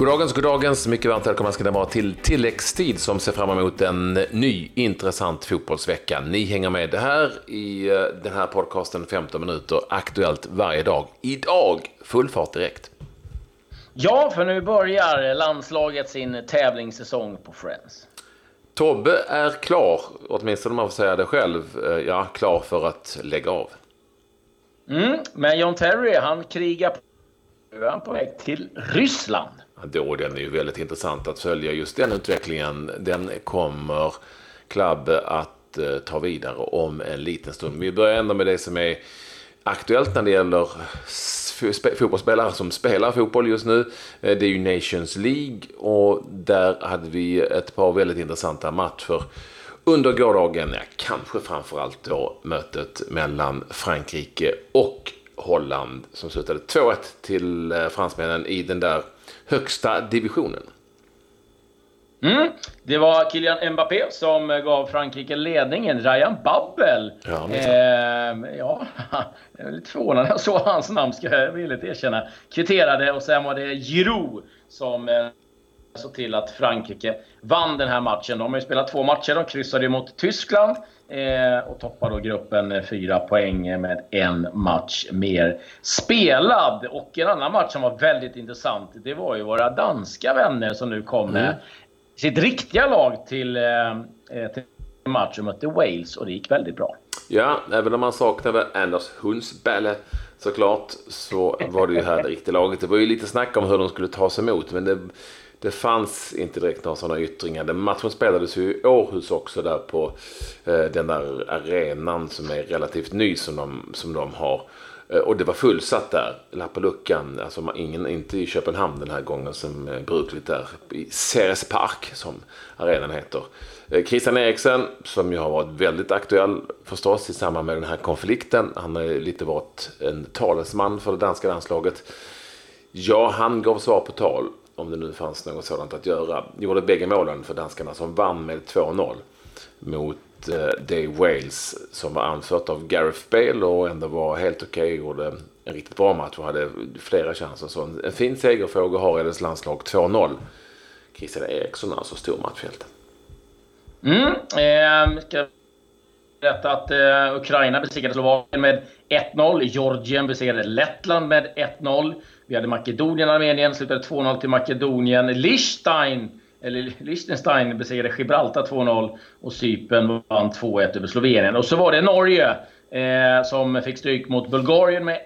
Goddagens, goddagens. Mycket varmt välkomna ska ni vara till tilläggstid som ser fram emot en ny intressant fotbollsvecka. Ni hänger med här i eh, den här podcasten 15 minuter, aktuellt varje dag. Idag, full fart direkt. Ja, för nu börjar landslaget sin tävlingssäsong på Friends. Tobbe är klar, åtminstone om man får säga det själv, eh, ja, klar för att lägga av. Mm, men John Terry, han krigar på nu är han på väg till Ryssland. Då den är ju väldigt intressant att följa just den utvecklingen. Den kommer Club att eh, ta vidare om en liten stund. Vi börjar ändå med det som är aktuellt när det gäller fotbollsspelare som spelar fotboll just nu. Eh, det är ju Nations League och där hade vi ett par väldigt intressanta matcher under gårdagen. Ja, kanske framförallt då mötet mellan Frankrike och Holland som slutade 2-1 till eh, fransmännen i den där högsta divisionen. Mm. Det var Kylian Mbappé som gav Frankrike ledningen. Ryan Babbel. Ja, eh, ja jag är lite förvånad när jag såg hans namn, ska jag villigt erkänna. Kvitterade och sen var det Giroud som eh, såg till att Frankrike vann den här matchen. De har ju spelat två matcher. De kryssade mot Tyskland eh, och toppar då gruppen fyra poäng med en match mer spelad. Och en annan match som var väldigt intressant, det var ju våra danska vänner som nu kom med mm. sitt riktiga lag till, eh, till match och mötte Wales och det gick väldigt bra. Ja, även om man saknade Anders Hunsbälle såklart så var det ju här det riktiga laget. Det var ju lite snack om hur de skulle tas emot men det det fanns inte direkt några sådana yttringar. Den matchen spelades ju i Århus också där på eh, den där arenan som är relativt ny som de, som de har. Eh, och det var fullsatt där, Lappaluckan, alltså ingen, inte i Köpenhamn den här gången som är brukligt där, i Ceres Park som arenan heter. Eh, Christian Eriksen, som ju har varit väldigt aktuell förstås i samband med den här konflikten. Han har lite varit en talesman för det danska landslaget. Ja, han gav svar på tal om det nu fanns något sådant att göra, gjorde bägge målen för danskarna som vann med 2-0 mot eh, det Wales som var anfört av Gareth Bale och ändå var helt okej okay, gjorde en riktigt bra match och hade flera chanser. Så en, en fin seger för Åge Hareides landslag 2-0. Christian Eriksson alltså stor matchhjälte. Mm, eh, ska berätta att eh, Ukraina besegrade Slovakien med 1-0. Georgien besegrade Lettland med 1-0. Vi hade Makedonien, Armenien, slutade 2-0 till Makedonien. Liechtenstein, eller Liechtenstein besegrade Gibraltar 2-0 och Cypern vann 2-1 över Slovenien. Och så var det Norge eh, som fick stryk mot Bulgarien med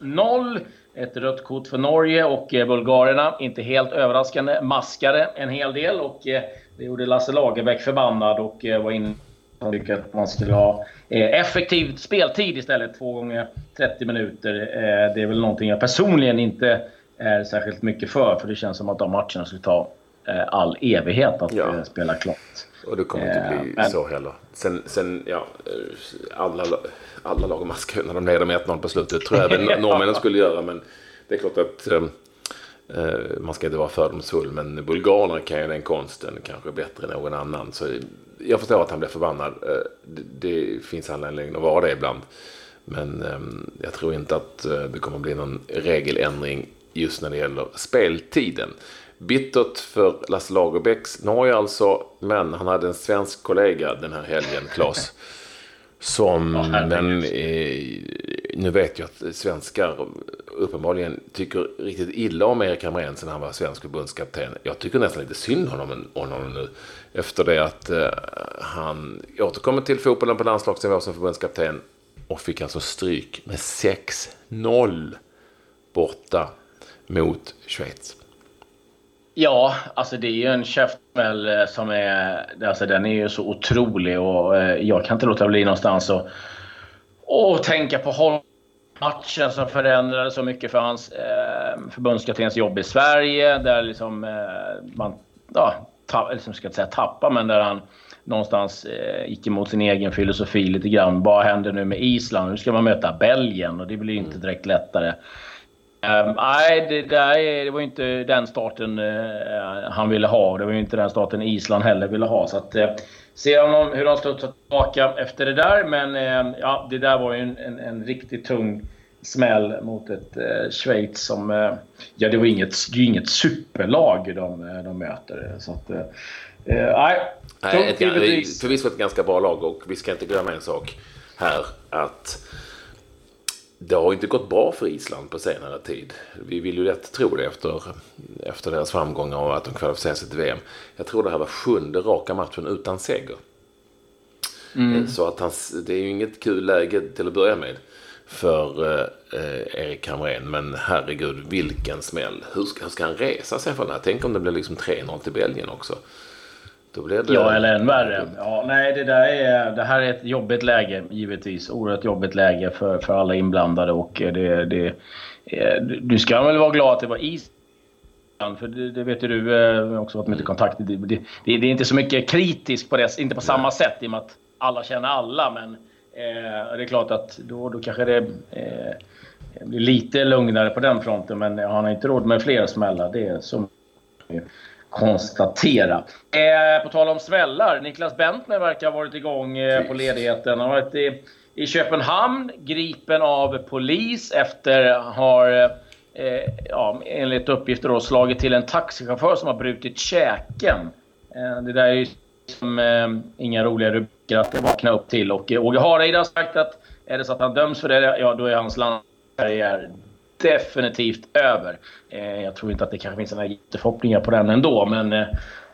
1-0. Ett rött kort för Norge och eh, bulgarerna, inte helt överraskande, maskade en hel del och eh, det gjorde Lasse Lagerbäck förbannad och eh, var inne de tycker att man skulle ha eh, effektiv speltid istället. Två gånger 30 minuter. Eh, det är väl någonting jag personligen inte är särskilt mycket för. För det känns som att de matcherna skulle ta eh, all evighet att ja. spela klart. Och det kommer inte bli men... så heller. Sen, sen ja, alla, alla lag maskar när de leder med 1-0 på slutet. tror jag även norrmännen skulle göra. Men det är klart att man ska inte vara fördomsfull, men bulgarerna kan ju den konsten kanske bättre än någon annan. Så jag förstår att han blir förbannad. Eh, det finns anledning att vara det ibland. Men ehm, jag tror inte att eh, det kommer bli någon regeländring just när det gäller speltiden. Bittert för Lasse Lagerbäcks Norge alltså, men han hade en svensk kollega den här helgen, Claes. Som, ja, men eh, nu vet jag att svenskar uppenbarligen tycker riktigt illa om Erik Hamrén sen han var svensk förbundskapten. Jag tycker nästan lite synd om honom, honom nu. Efter det att eh, han återkommer till fotbollen på landslagsnivå som förbundskapten och fick alltså stryk med 6-0 borta mot Schweiz. Ja, alltså det är ju en käftsmäll eh, som är... Alltså den är ju så otrolig och eh, jag kan inte låta bli någonstans och, och tänka på honom matchen som förändrade så mycket för hans eh, förbundskaptenens jobb i Sverige. Där liksom eh, man, ja, ta, liksom ska inte säga tappa, men där han någonstans eh, gick emot sin egen filosofi lite grann. Vad händer nu med Island? Nu ska man möta Belgien och det blir inte direkt lättare. Um, nej, det, där, det var inte den starten uh, han ville ha. Det var inte den starten Island heller ville ha. Så att, uh, se om hur de studsar tillbaka efter det där. Men uh, ja, det där var ju en, en, en riktigt tung smäll mot ett eh, Schweiz som... Eh, ja, det var inget, det inget superlag de, eh, de möter. Så att, eh, nej. Nej, ett, förvisso ett ganska bra lag och vi ska inte glömma en sak här. Att det har inte gått bra för Island på senare tid. Vi vill ju lätt tro det efter, efter deras framgångar och att de kvalificerar sig till VM. Jag tror det här var sjunde raka matchen utan seger. Mm. Så att hans, det är ju inget kul läge till att börja med för eh, Erik Hamrén. Men herregud, vilken smäll. Hur ska, hur ska han resa sig från det här? Tänk om det blir liksom 3-0 till Belgien också. Då blir det... Ja, eller än värre. Ja, nej, det, där är, det här är ett jobbigt läge, givetvis. Oerhört jobbigt läge för, för alla inblandade. Och det, det, eh, du ska väl vara glad att det var is för det, det, vet ju du eh, också varit mycket i kontakt. Det, det, det, är inte så mycket kritiskt på det, inte på samma sätt i och med att alla känner alla. Men eh, det är klart att då, då kanske det eh, blir lite lugnare på den fronten. Men han har inte råd med fler smällar. Det är så konstatera. Eh, på tal om smällar. Niklas Bentner verkar ha varit igång eh, på ledigheten. Han har varit i, i Köpenhamn, gripen av polis efter har eh, ja, enligt uppgifter då, slagit till en taxichaufför som har brutit käken. Eh, det där är ju som, eh, inga roliga rubriker att vakna upp till. Och eh, Åge Hareide har sagt att är det så att han döms för det, ja då är hans landskarriär definitivt över. Eh, jag tror inte att det kanske finns några jätteförhoppningar på den ändå, men eh,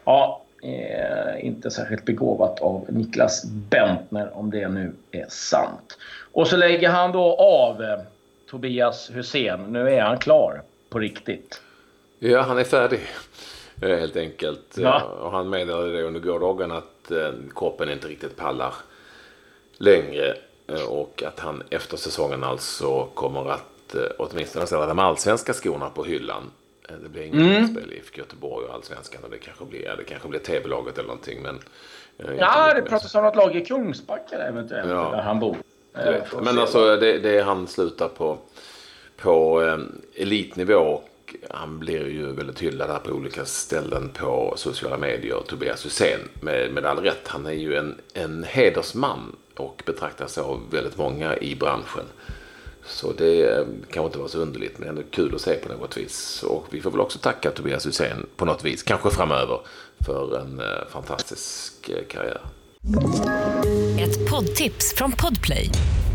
ja, eh, inte särskilt begåvat av Niklas Bentner om det nu är sant. Och så lägger han då av Tobias Hussein. Nu är han klar på riktigt. Ja, han är färdig helt enkelt. Ja. Och han menade det under gårdagen att kroppen inte riktigt pallar längre och att han efter säsongen alltså kommer att eh, åtminstone ställa de allsvenska skorna på hyllan. Eh, det blir inget mm. spel i IFK Göteborg och allsvenskan och det kanske blir, det kanske blir TV-laget eller någonting. Men, eh, ja, det pratas om något lag i Kungsbacka eventuellt, ja. där han bor. Men alltså det, det han slutar på, på eh, elitnivå och han blir ju väldigt hyllad här på olika ställen på sociala medier. Tobias Hysén med, med all rätt. Han är ju en, en hedersman och betraktas av väldigt många i branschen. Så det kan inte vara så underligt men ändå kul att se på något vis. Och vi får väl också tacka Tobias Hysén på något vis, kanske framöver, för en eh, fantastisk eh, karriär. Ett poddtips från Podplay.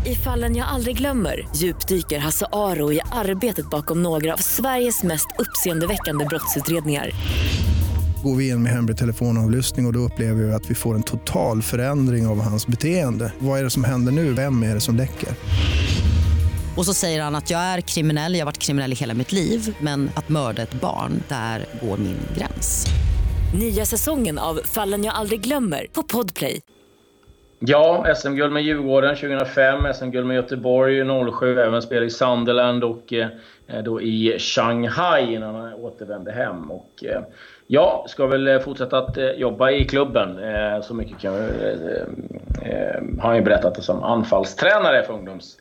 I fallen jag aldrig glömmer djupdyker Hasse Aro i arbetet bakom några av Sveriges mest uppseendeväckande brottsutredningar går vi in med hemlig telefonavlyssning och, och då upplever vi att vi får en total förändring av hans beteende. Vad är det som händer nu? Vem är det som läcker? Och så säger han att jag är kriminell, jag har varit kriminell i hela mitt liv men att mörda ett barn, där går min gräns. Nya säsongen av Fallen jag aldrig glömmer på Podplay. Ja, SM-guld med Djurgården 2005, SM-guld med Göteborg 07, även spel i Sunderland och eh, då i Shanghai innan han återvände hem. Och, eh, ja, ska väl eh, fortsätta att eh, jobba i klubben. Eh, så mycket kan, eh, har han ju berättat som anfallstränare för ungdoms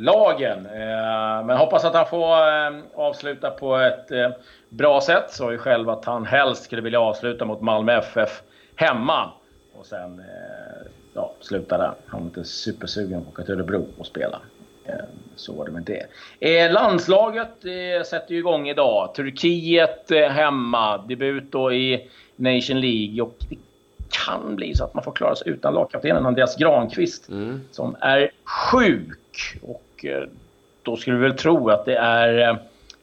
lagen. Eh, men hoppas att han får eh, avsluta på ett eh, bra sätt. Sa ju själv att han helst skulle vilja avsluta mot Malmö FF hemma. Och sen ja, sluta där. Han var inte supersugen på att åka till Örebro och spela. Så var det med det. Landslaget sätter ju igång idag. Turkiet hemma. Debut då i Nation League. Och det kan bli så att man får klara sig utan lagkaptenen Andreas Granqvist. Mm. Som är sjuk. Och eh, då skulle vi väl tro att det är eh,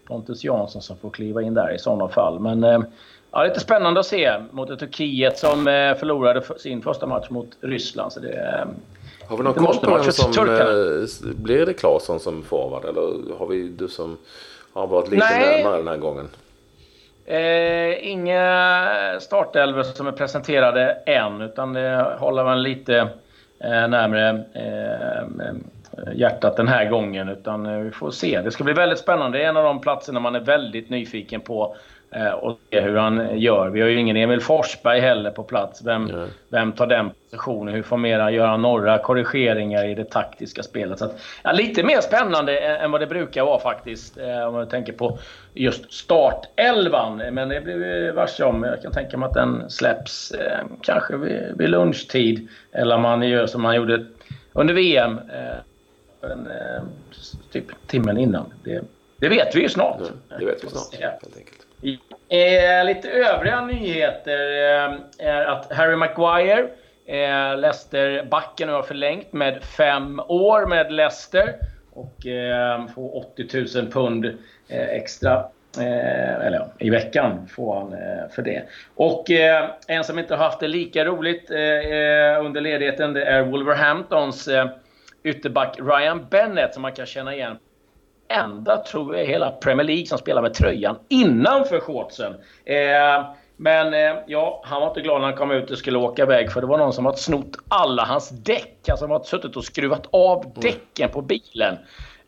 Pontus Jansson som får kliva in där i sådana fall. Men eh, ja, lite spännande att se mot ett Turkiet som förlorade sin första match mot Ryssland. Så det, har vi någon koll på vem som... Blir det Claesson som forward? Eller har vi du som har varit lite Nej. närmare den här gången? Eh, inga startelvor som är presenterade än, utan det håller man lite eh, närmare eh, hjärtat den här gången. Utan eh, vi får se. Det ska bli väldigt spännande. Det är en av de platserna man är väldigt nyfiken på. Eh, och se hur han gör. Vi har ju ingen Emil Forsberg heller på plats. Vem, mm. vem tar den positionen? Hur formerar Göran Norra korrigeringar i det taktiska spelet? Så att, ja, lite mer spännande än vad det brukar vara faktiskt. Eh, om man tänker på just startelvan. Men det blir vi varse om. Jag kan tänka mig att den släpps eh, kanske vid, vid lunchtid. Eller om man gör som man gjorde under VM en, eh, typ timmen innan. Det, det vet vi ju snart. Ja, det vet vi snart, helt enkelt. Eh, lite övriga nyheter eh, är att Harry Maguire, eh, Leicester-backen, har förlängt med fem år med Leicester. Och eh, får 80 000 pund eh, extra Eh, eller i veckan får han eh, för det. Och eh, en som inte har haft det lika roligt eh, under ledigheten det är Wolverhamptons ytterback Ryan Bennett som man kan känna igen. Enda, tror jag, i hela Premier League som spelar med tröjan innanför shortsen. men ja, han var inte glad när han kom ut och skulle åka iväg för det var någon som hade snott alla hans däck. Alltså, som hade suttit och skruvat av mm. däcken på bilen.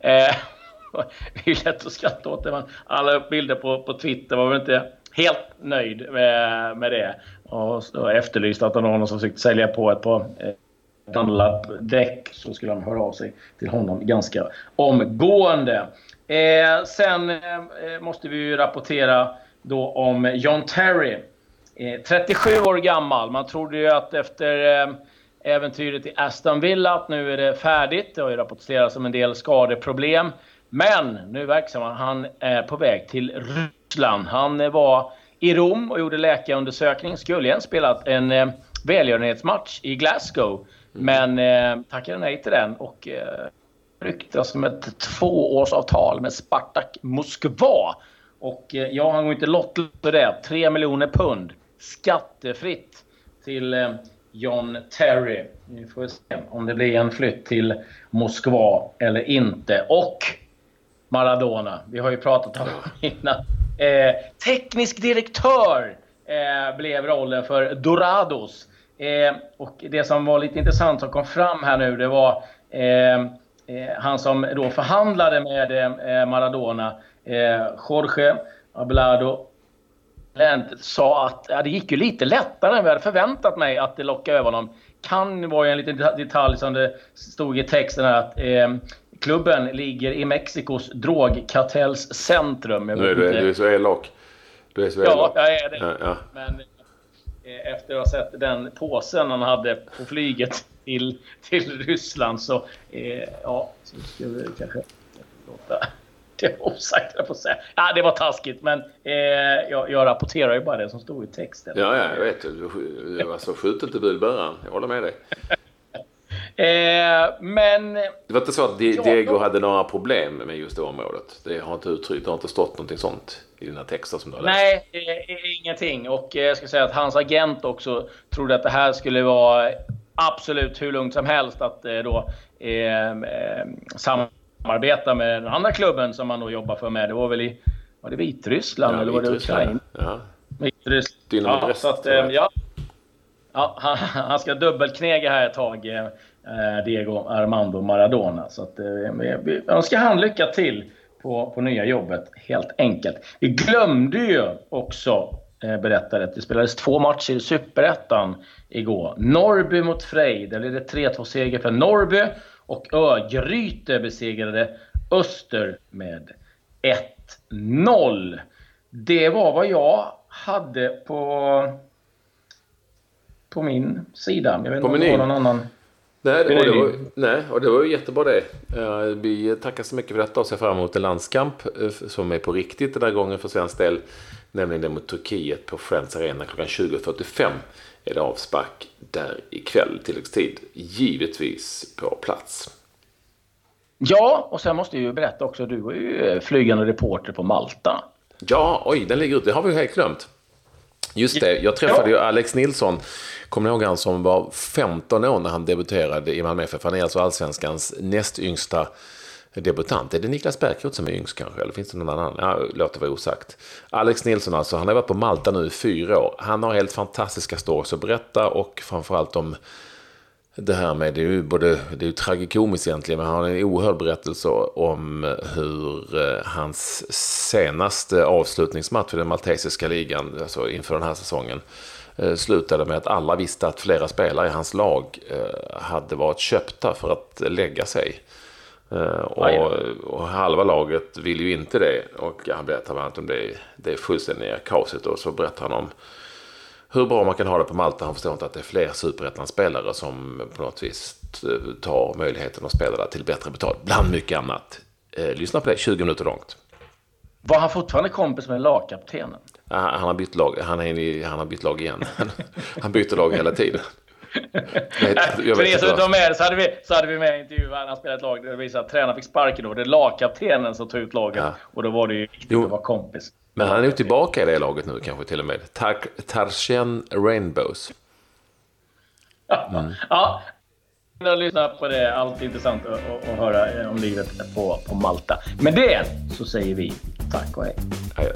det är lätt att skratta åt det. Men alla bilder på, på Twitter var väl inte helt nöjd med, med det. Och, efterlyste att det var någon som försökte sälja på ett par Dunlap-däck så skulle han höra av sig till honom ganska omgående. Eh, sen eh, eh måste vi ju rapportera då om John Terry. Eh, 37 år gammal. Man trodde ju att efter eh, äventyret i Aston Villa att nu är det färdigt. Det har ju rapporterats om en del skadeproblem. Men nu verkar han är på väg till Ryssland. Han eh, var i Rom och gjorde läkarundersökning. Skulle igen spelat en eh, välgörenhetsmatch i Glasgow. Men eh, tackade nej till den och eh, ryktas om ett tvåårsavtal med Spartak Moskva. Och eh, ja, han går inte lott för det. 3 miljoner pund skattefritt till eh, John Terry. Vi får se om det blir en flytt till Moskva eller inte. Och Maradona. Vi har ju pratat om innan. Eh, teknisk direktör eh, blev rollen för Dorados. Eh, och det som var lite intressant som kom fram här nu, det var eh, eh, han som då förhandlade med eh, Maradona, Jorge Abelardo sa att ja, det gick ju lite lättare än vi hade förväntat mig att det lockade över honom. Kan vara en liten detalj som det stod i texten här att Klubben ligger i Mexikos drogkartells centrum. nu är du, du är så elak. Du är så elak. Ja, jag är det. Ja, ja. Men eh, efter att ha sett den påsen han hade på flyget till, till Ryssland så, eh, ja, så skulle vi kanske låta det vara osagt, på säga. Ja, det var taskigt, men eh, jag, jag rapporterar ju bara det som stod i texten. Ja, ja, jag vet. Du var så skjutet till budbäraren. Jag håller med dig. Eh, men... Det var inte så att Diego hade några problem med just det området? Det har inte uttryckt, det har inte stått någonting sånt i dina texter som du har läst? Nej, eh, ingenting. Och eh, jag ska säga att hans agent också trodde att det här skulle vara absolut hur lugnt som helst att eh, då eh, samarbeta med den andra klubben som man då jobbar för med. Det var väl i var det Vitryssland ja, eller var det Ukraina? Ja. Vitryssland. Ja, så att, ja. Ja, han, han ska dubbelknega här ett tag. Eh, Diego Armando Maradona. Så att, eh, önskar han lycka till på, på nya jobbet, helt enkelt. Vi glömde ju också eh, berätta att det spelades två matcher i Superettan igår. Norrby mot Frej. Där blev det 3-2 seger för Norrby. Och Örgryte besegrade Öster med 1-0. Det var vad jag hade på, på min sida. Jag vet inte om det var någon annan. Nej, och det, var, nej, och det var ju jättebra det. Vi tackar så mycket för detta och ser fram emot en landskamp eh, som är på riktigt den här gången för svensk del. Nämligen den mot Turkiet på Friends Arena klockan 20.45 är det avspark där ikväll, tilläggstid. Givetvis på plats. Ja, och sen måste jag ju berätta också, du var ju eh, flygande reporter på Malta. Ja, oj, den ligger ute. Det har vi ju helt glömt. Just det, jag träffade ju Alex Nilsson Kommer ni ihåg han som var 15 år när han debuterade i Malmö FF? Han är alltså allsvenskans näst yngsta debutant. Är det Niklas Bärkroth som är yngst kanske? Eller finns det någon annan? Ja, låt det vara osagt. Alex Nilsson alltså, han har varit på Malta nu i fyra år. Han har helt fantastiska stories att berätta och framförallt om det här med, det är ju både, det är ju tragikomiskt egentligen, men han har en oerhörd berättelse om hur eh, hans senaste avslutningsmatch för den maltesiska ligan, alltså inför den här säsongen, Eh, slutade med att alla visste att flera spelare i hans lag eh, hade varit köpta för att lägga sig. Och, och, halva laget vill ju inte det. Och han berättar bland annat om det, det fullständiga kaoset. Och så berättar han om hur bra man kan ha det på Malta. Han förstår inte att det är fler superettan-spelare som på något vis tar möjligheten att spela där till bättre betalt. Bland mycket annat. Eh, lyssna på det, 20 minuter långt. Var han fortfarande kompis med lagkaptenen? Han har bytt lag, han, är, han har bytt lag igen. Han byter lag hela tiden. För er som inte var med så hade vi, så hade vi med en intervju han spelade ett lag där det visade att tränaren fick sparken då. Det är lagkaptenen som tog ut laget. Ja. Och då var det ju viktigt jo. att vara kompis. Men han är ju tillbaka i det laget nu kanske till och med. Tar Tarshen Rainbows. Mm. ja, och lyssna på det. Alltid intressant att, att, höra om livet på, på Malta. Med det så säger vi tack och hej. Adjö.